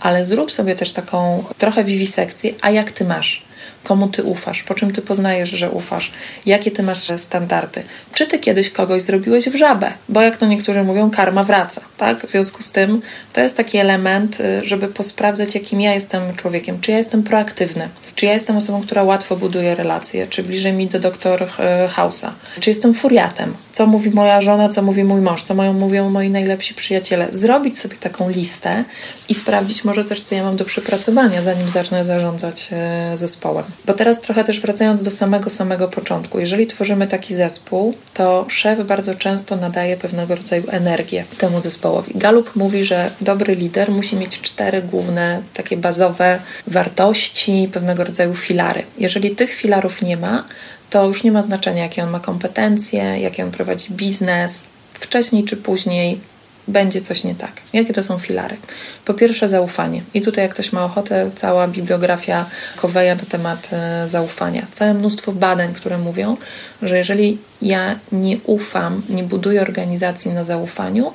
ale zrób sobie też taką trochę wiwisekcję, a jak ty masz komu ty ufasz, po czym ty poznajesz, że ufasz, jakie ty masz standardy. Czy ty kiedyś kogoś zrobiłeś w żabę? Bo jak to niektórzy mówią, karma wraca, tak? W związku z tym to jest taki element, y, żeby posprawdzać, jakim ja jestem człowiekiem. Czy ja jestem proaktywny? Czy ja jestem osobą, która łatwo buduje relacje? Czy bliżej mi do doktor y, Hausa? Czy jestem furiatem? Co mówi moja żona, co mówi mój mąż, co mają, mówią moi najlepsi przyjaciele? Zrobić sobie taką listę i sprawdzić może też, co ja mam do przepracowania, zanim zacznę zarządzać y, zespołem. Bo teraz trochę też wracając do samego, samego początku. Jeżeli tworzymy taki zespół, to szef bardzo często nadaje pewnego rodzaju energię temu zespołowi. Galup mówi, że dobry lider musi mieć cztery główne, takie bazowe wartości, pewnego rodzaju filary. Jeżeli tych filarów nie ma, to już nie ma znaczenia, jakie on ma kompetencje, jakie on prowadzi biznes. Wcześniej czy później będzie coś nie tak. Jakie to są filary? Po pierwsze, zaufanie. I tutaj, jak ktoś ma ochotę, cała bibliografia Coveya na temat e, zaufania. Całe mnóstwo badań, które mówią, że jeżeli ja nie ufam, nie buduję organizacji na zaufaniu,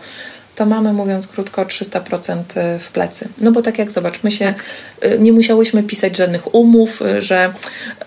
to mamy, mówiąc krótko, 300% y, w plecy. No bo tak jak zobacz, my się tak. Y, nie musiałyśmy pisać żadnych umów, y, że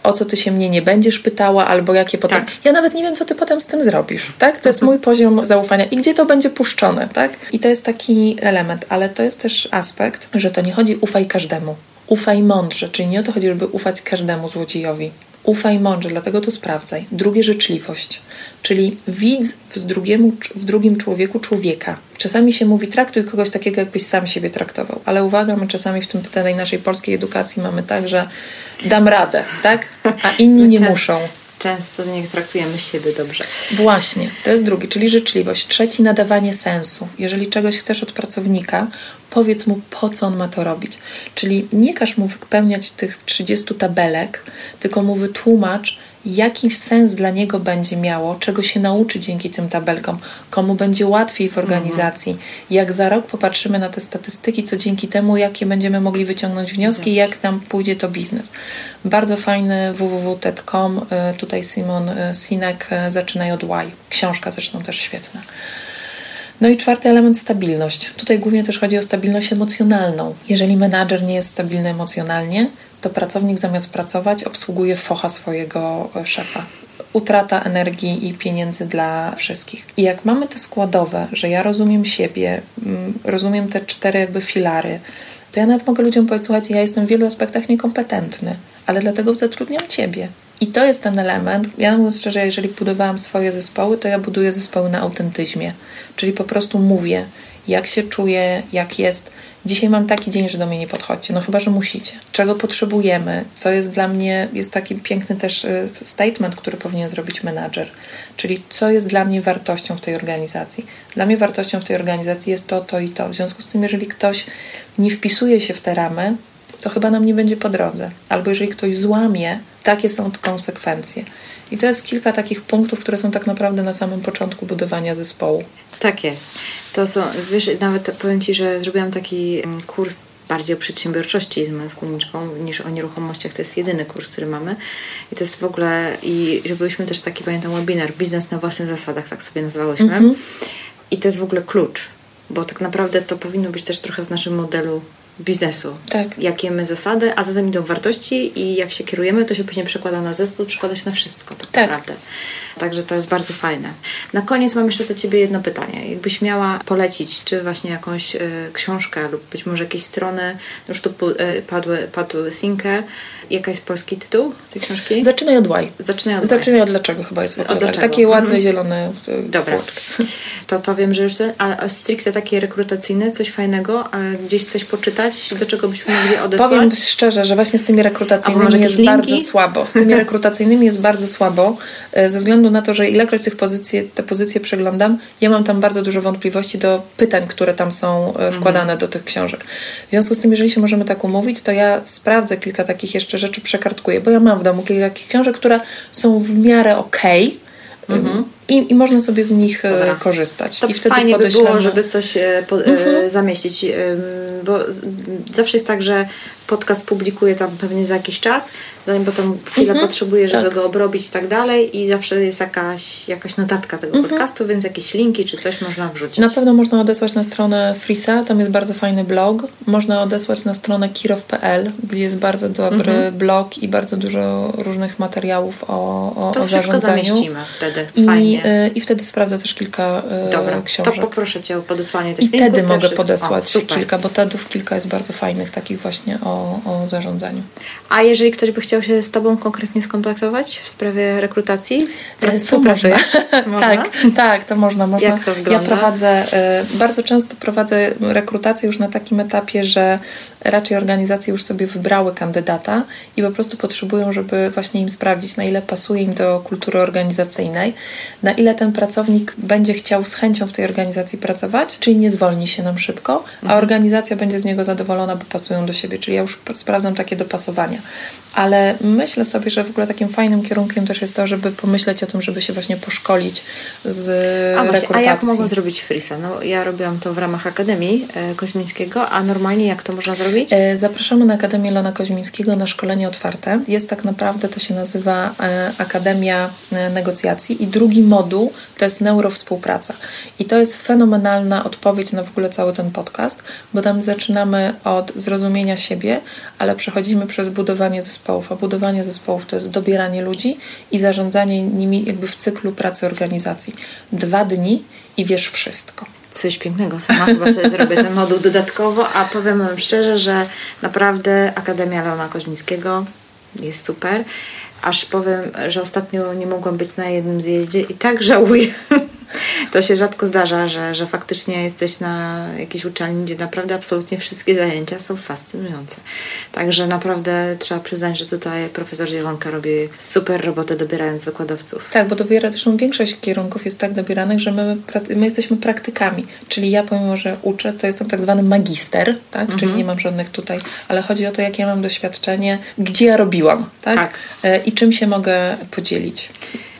o co ty się mnie nie będziesz pytała, albo jakie potem. Tak. Ja nawet nie wiem, co ty potem z tym zrobisz. Tak? To jest mhm. mój poziom zaufania i gdzie to będzie puszczone, tak? I to jest taki element, ale to jest też aspekt, że to nie chodzi ufaj każdemu. Ufaj mądrze, czyli nie o to chodzi, żeby ufać każdemu złodziejowi. Ufaj mądrze, dlatego to sprawdzaj. Drugie życzliwość, czyli widz w, drugiemu, w drugim człowieku człowieka. Czasami się mówi, traktuj kogoś takiego, jakbyś sam siebie traktował, ale uwaga, my czasami w tym tej naszej polskiej edukacji mamy tak, że dam radę, tak? A inni nie muszą. Często nie traktujemy siebie dobrze. Właśnie, to jest drugi, czyli życzliwość. Trzeci, nadawanie sensu. Jeżeli czegoś chcesz od pracownika, powiedz mu, po co on ma to robić. Czyli nie każ mu wypełniać tych 30 tabelek, tylko mu wytłumacz, jaki sens dla niego będzie miało, czego się nauczy dzięki tym tabelkom, komu będzie łatwiej w organizacji, mhm. jak za rok popatrzymy na te statystyki, co dzięki temu, jakie będziemy mogli wyciągnąć wnioski, yes. jak nam pójdzie to biznes. Bardzo fajny www.ted.com, y, tutaj Simon y, Sinek, y, zaczynaj od Why. Książka zresztą też świetna. No i czwarty element stabilność. Tutaj głównie też chodzi o stabilność emocjonalną. Jeżeli menadżer nie jest stabilny emocjonalnie, to pracownik zamiast pracować obsługuje focha swojego e, szefa. Utrata energii i pieniędzy dla wszystkich. I jak mamy te składowe, że ja rozumiem siebie, mm, rozumiem te cztery jakby filary, to ja nawet mogę ludziom powiedzieć, słuchajcie, ja jestem w wielu aspektach niekompetentny, ale dlatego zatrudniam ciebie. I to jest ten element. Ja mówiąc szczerze, jeżeli budowałam swoje zespoły, to ja buduję zespoły na autentyzmie. Czyli po prostu mówię, jak się czuję, jak jest. Dzisiaj mam taki dzień, że do mnie nie podchodźcie, no chyba, że musicie. Czego potrzebujemy, co jest dla mnie, jest taki piękny też y, statement, który powinien zrobić menadżer, czyli co jest dla mnie wartością w tej organizacji. Dla mnie wartością w tej organizacji jest to, to i to. W związku z tym, jeżeli ktoś nie wpisuje się w te ramy, to chyba nam nie będzie po drodze. Albo jeżeli ktoś złamie, takie są konsekwencje. I to jest kilka takich punktów, które są tak naprawdę na samym początku budowania zespołu. Tak jest. To są, wiesz, nawet powiem Ci, że zrobiłam taki mm, kurs bardziej o przedsiębiorczości z moją wspólniczką niż o nieruchomościach. To jest jedyny kurs, który mamy. I to jest w ogóle, i robiliśmy też taki, pamiętam, webinar, biznes na własnych zasadach, tak sobie nazywałyśmy. Mm -hmm. I to jest w ogóle klucz, bo tak naprawdę to powinno być też trochę w naszym modelu biznesu. Tak. Jakie my zasady, a zatem idą wartości i jak się kierujemy, to się później przekłada na zespół, przekłada się na wszystko tak, tak. naprawdę. Także to jest bardzo fajne. Na koniec mam jeszcze do Ciebie jedno pytanie. Jakbyś miała polecić, czy właśnie jakąś y, książkę lub być może jakieś strony, już tu y, padły, padł Sinkę, jakaś polski tytuł tej książki? Zaczynaj od Why. Zaczynaj od Zaczynaj od dlaczego chyba jest w ogóle. Tak. Takie ładne, mhm. zielone y, Dobra. To, to wiem, że już ten, ale stricte takie rekrutacyjne, coś fajnego, ale gdzieś coś poczytać, do czego byśmy mogli odesłać? Powiem szczerze, że właśnie z tymi rekrutacyjnymi jest linki? bardzo słabo. Z tymi rekrutacyjnymi jest bardzo słabo, ze względu względu na to, że ilekroć tych pozycji, te pozycje przeglądam, ja mam tam bardzo dużo wątpliwości do pytań, które tam są e, mhm. wkładane mhm. do tych książek. W związku z tym, jeżeli się możemy tak umówić, to ja sprawdzę kilka takich jeszcze rzeczy, przekartkuję, bo ja mam w domu kilka takich książek, które są w miarę okej, okay, Mhm. I, I można sobie z nich e, Dobra. korzystać. To I wtedy fajnie by było, żeby coś e, po, mhm. zamieścić, bo zawsze jest tak, że podcast publikuję tam pewnie za jakiś czas, zanim potem chwilę mhm, potrzebuję, żeby tak. go obrobić i tak dalej i zawsze jest jakaś, jakaś notatka tego mhm. podcastu, więc jakieś linki czy coś można wrzucić. Na pewno można odesłać na stronę Frisa, tam jest bardzo fajny blog. Można odesłać na stronę kirow.pl, gdzie jest bardzo dobry mhm. blog i bardzo dużo różnych materiałów o, o, to o wszystko zamieścimy wtedy, I, Fajnie. Y, I wtedy sprawdzę też kilka y, Dobra, książek. to poproszę Cię o podesłanie tych I. I wtedy mogę podesłać o, kilka, bo TEDów kilka jest bardzo fajnych, takich właśnie o o, zarządzaniu. A jeżeli ktoś by chciał się z Tobą konkretnie skontaktować w sprawie rekrutacji? E, Współpracujesz? tak, tak, to można. można. Jak to wygląda? Ja prowadzę, e, bardzo często prowadzę rekrutację już na takim etapie, że raczej organizacje już sobie wybrały kandydata i po prostu potrzebują, żeby właśnie im sprawdzić, na ile pasuje im do kultury organizacyjnej, na ile ten pracownik będzie chciał z chęcią w tej organizacji pracować, czyli nie zwolni się nam szybko, a mhm. organizacja będzie z niego zadowolona, bo pasują do siebie. Czyli ja już sprawdzam takie dopasowania. Ale myślę sobie, że w ogóle takim fajnym kierunkiem też jest to, żeby pomyśleć o tym, żeby się właśnie poszkolić z a właśnie, rekrutacji. A jak mogą zrobić frisa? No, ja robiłam to w ramach Akademii e, Koźmińskiego, a normalnie jak to można zrobić? E, zapraszamy na Akademię Lona Koźmińskiego na szkolenie otwarte. Jest tak naprawdę, to się nazywa e, Akademia Negocjacji i drugi moduł to jest neurowspółpraca. I to jest fenomenalna odpowiedź na w ogóle cały ten podcast, bo tam zaczynamy od zrozumienia siebie, ale przechodzimy przez budowanie zespołów, a budowanie zespołów to jest dobieranie ludzi i zarządzanie nimi jakby w cyklu pracy organizacji. Dwa dni i wiesz wszystko coś pięknego. Sama chyba sobie zrobię ten moduł dodatkowo, a powiem Wam szczerze, że naprawdę Akademia Leona Koźmińskiego jest super. Aż powiem, że ostatnio nie mogłam być na jednym zjeździe i tak żałuję, to się rzadko zdarza, że, że faktycznie jesteś na jakiejś uczelni, gdzie naprawdę absolutnie wszystkie zajęcia są fascynujące. Także naprawdę trzeba przyznać, że tutaj profesor Zielonka robi super robotę dobierając wykładowców. Tak, bo dobiera zresztą większość kierunków jest tak dobieranych, że my, my jesteśmy praktykami. Czyli ja pomimo, że uczę, to jestem tak zwany magister, tak? Mhm. Czyli nie mam żadnych tutaj, ale chodzi o to, jakie ja mam doświadczenie, gdzie ja robiłam, tak? tak. E, I czym się mogę podzielić.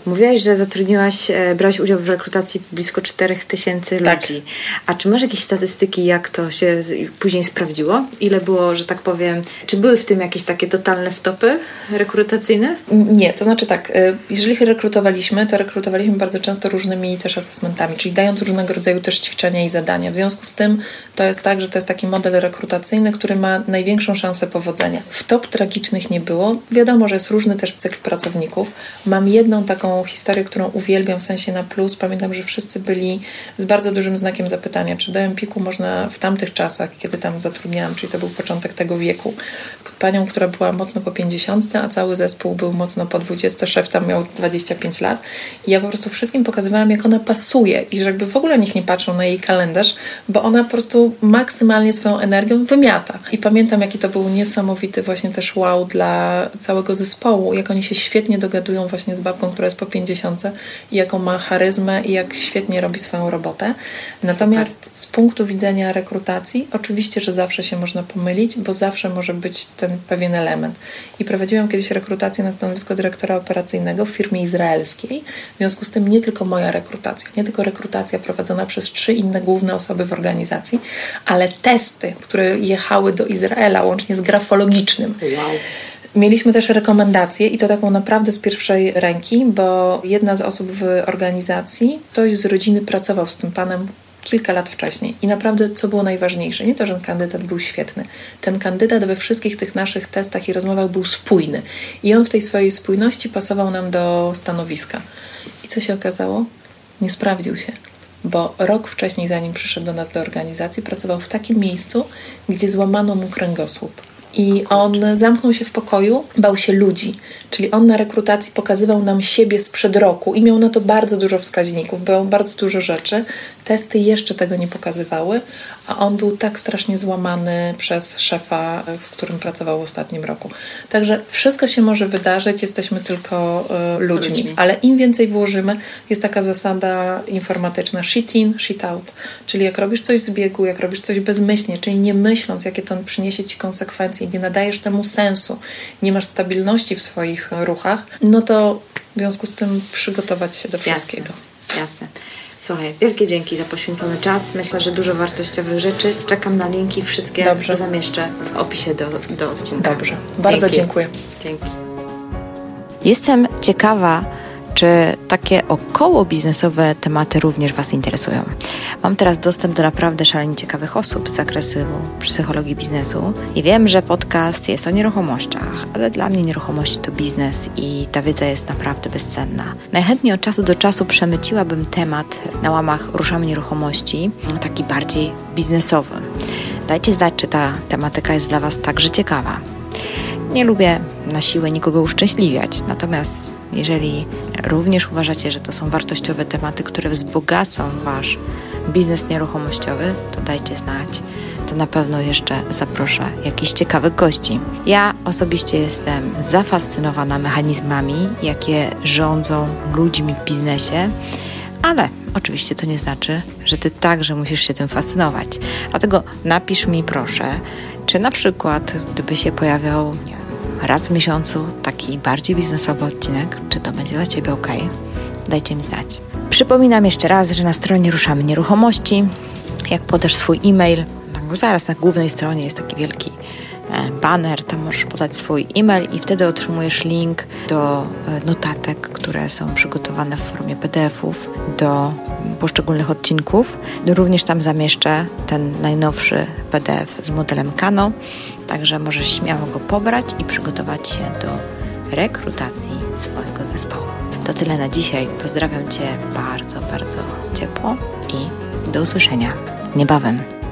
Mówiłaś, że zatrudniłaś, e, brałaś udział w rekrutacji blisko 4000 tak. ludzi. A czy masz jakieś statystyki, jak to się później sprawdziło? Ile było, że tak powiem, czy były w tym jakieś takie totalne wtopy rekrutacyjne? Nie, to znaczy tak, e, jeżeli rekrutowaliśmy, to rekrutowaliśmy bardzo często różnymi też asesmentami, czyli dając różnego rodzaju też ćwiczenia i zadania. W związku z tym to jest tak, że to jest taki model rekrutacyjny, który ma największą szansę powodzenia. Wtop tragicznych nie było. Wiadomo, że jest różny też cykl pracowników. Mam jedną taką historię, którą uwielbiam w sensie na plus. Pamiętam, że wszyscy byli z bardzo dużym znakiem zapytania, czy do Empiku można w tamtych czasach, kiedy tam zatrudniałam, czyli to był początek tego wieku, panią, która była mocno po 50, a cały zespół był mocno po 20, szef tam miał 25 lat. I ja po prostu wszystkim pokazywałam, jak ona pasuje i że jakby w ogóle nikt nie patrzył na jej kalendarz, bo ona po prostu maksymalnie swoją energią wymiata. I pamiętam, jaki to był niesamowity właśnie też wow dla całego zespołu, jak oni się świetnie dogadują właśnie z babką, która jest po 50 i jaką ma charyzmę i jak świetnie robi swoją robotę. Natomiast Super. z punktu widzenia rekrutacji, oczywiście, że zawsze się można pomylić, bo zawsze może być ten pewien element. I prowadziłam kiedyś rekrutację na stanowisko dyrektora operacyjnego w firmie izraelskiej. W związku z tym nie tylko moja rekrutacja, nie tylko rekrutacja prowadzona przez trzy inne główne osoby w organizacji, ale testy, które jechały do Izraela łącznie z grafologicznym. Wow Mieliśmy też rekomendację i to taką naprawdę z pierwszej ręki, bo jedna z osób w organizacji, ktoś z rodziny pracował z tym panem kilka lat wcześniej. I naprawdę, co było najważniejsze, nie to, że ten kandydat był świetny. Ten kandydat we wszystkich tych naszych testach i rozmowach był spójny. I on w tej swojej spójności pasował nam do stanowiska. I co się okazało? Nie sprawdził się bo rok wcześniej, zanim przyszedł do nas do organizacji, pracował w takim miejscu, gdzie złamano mu kręgosłup. I on zamknął się w pokoju, bał się ludzi. Czyli on na rekrutacji pokazywał nam siebie sprzed roku i miał na to bardzo dużo wskaźników, było bardzo dużo rzeczy. Testy jeszcze tego nie pokazywały, a on był tak strasznie złamany przez szefa, z którym pracował w ostatnim roku. Także wszystko się może wydarzyć, jesteśmy tylko y, ludźmi. ludźmi. Ale im więcej włożymy, jest taka zasada informatyczna shit in, shit out. Czyli jak robisz coś z biegu, jak robisz coś bezmyślnie, czyli nie myśląc, jakie to przyniesie ci konsekwencje, nie nadajesz temu sensu, nie masz stabilności w swoich ruchach, no to w związku z tym przygotować się do wszystkiego. Jasne. Jasne. Słuchaj, wielkie dzięki za poświęcony czas. Myślę, że dużo wartościowych rzeczy. Czekam na linki, wszystkie Dobrze. zamieszczę w opisie do, do odcinka. Dobrze, bardzo dzięki. dziękuję. Dzięki. Jestem ciekawa, czy takie około biznesowe tematy również Was interesują? Mam teraz dostęp do naprawdę szalenie ciekawych osób z zakresu psychologii biznesu i wiem, że podcast jest o nieruchomościach, ale dla mnie nieruchomości to biznes i ta wiedza jest naprawdę bezcenna. Najchętniej od czasu do czasu przemyciłabym temat na łamach Ruszamy Nieruchomości, taki bardziej biznesowy. Dajcie znać, czy ta tematyka jest dla Was także ciekawa. Nie lubię na siłę nikogo uszczęśliwiać, natomiast jeżeli również uważacie, że to są wartościowe tematy, które wzbogacą Wasz biznes nieruchomościowy, to dajcie znać. To na pewno jeszcze zaproszę jakichś ciekawych gości. Ja osobiście jestem zafascynowana mechanizmami, jakie rządzą ludźmi w biznesie, ale oczywiście to nie znaczy, że Ty także musisz się tym fascynować. Dlatego napisz mi proszę, czy na przykład, gdyby się pojawiał raz w miesiącu taki bardziej biznesowy odcinek, czy to będzie dla Ciebie ok? Dajcie mi znać. Przypominam jeszcze raz, że na stronie Ruszamy Nieruchomości, jak podasz swój e-mail, zaraz na głównej stronie jest taki wielki banner, tam możesz podać swój e-mail i wtedy otrzymujesz link do e, notatek, które są przygotowane w formie PDF-ów do poszczególnych odcinków. Również tam zamieszczę ten najnowszy PDF z modelem Kano Także możesz śmiało go pobrać i przygotować się do rekrutacji swojego zespołu. To tyle na dzisiaj. Pozdrawiam Cię bardzo, bardzo ciepło i do usłyszenia niebawem.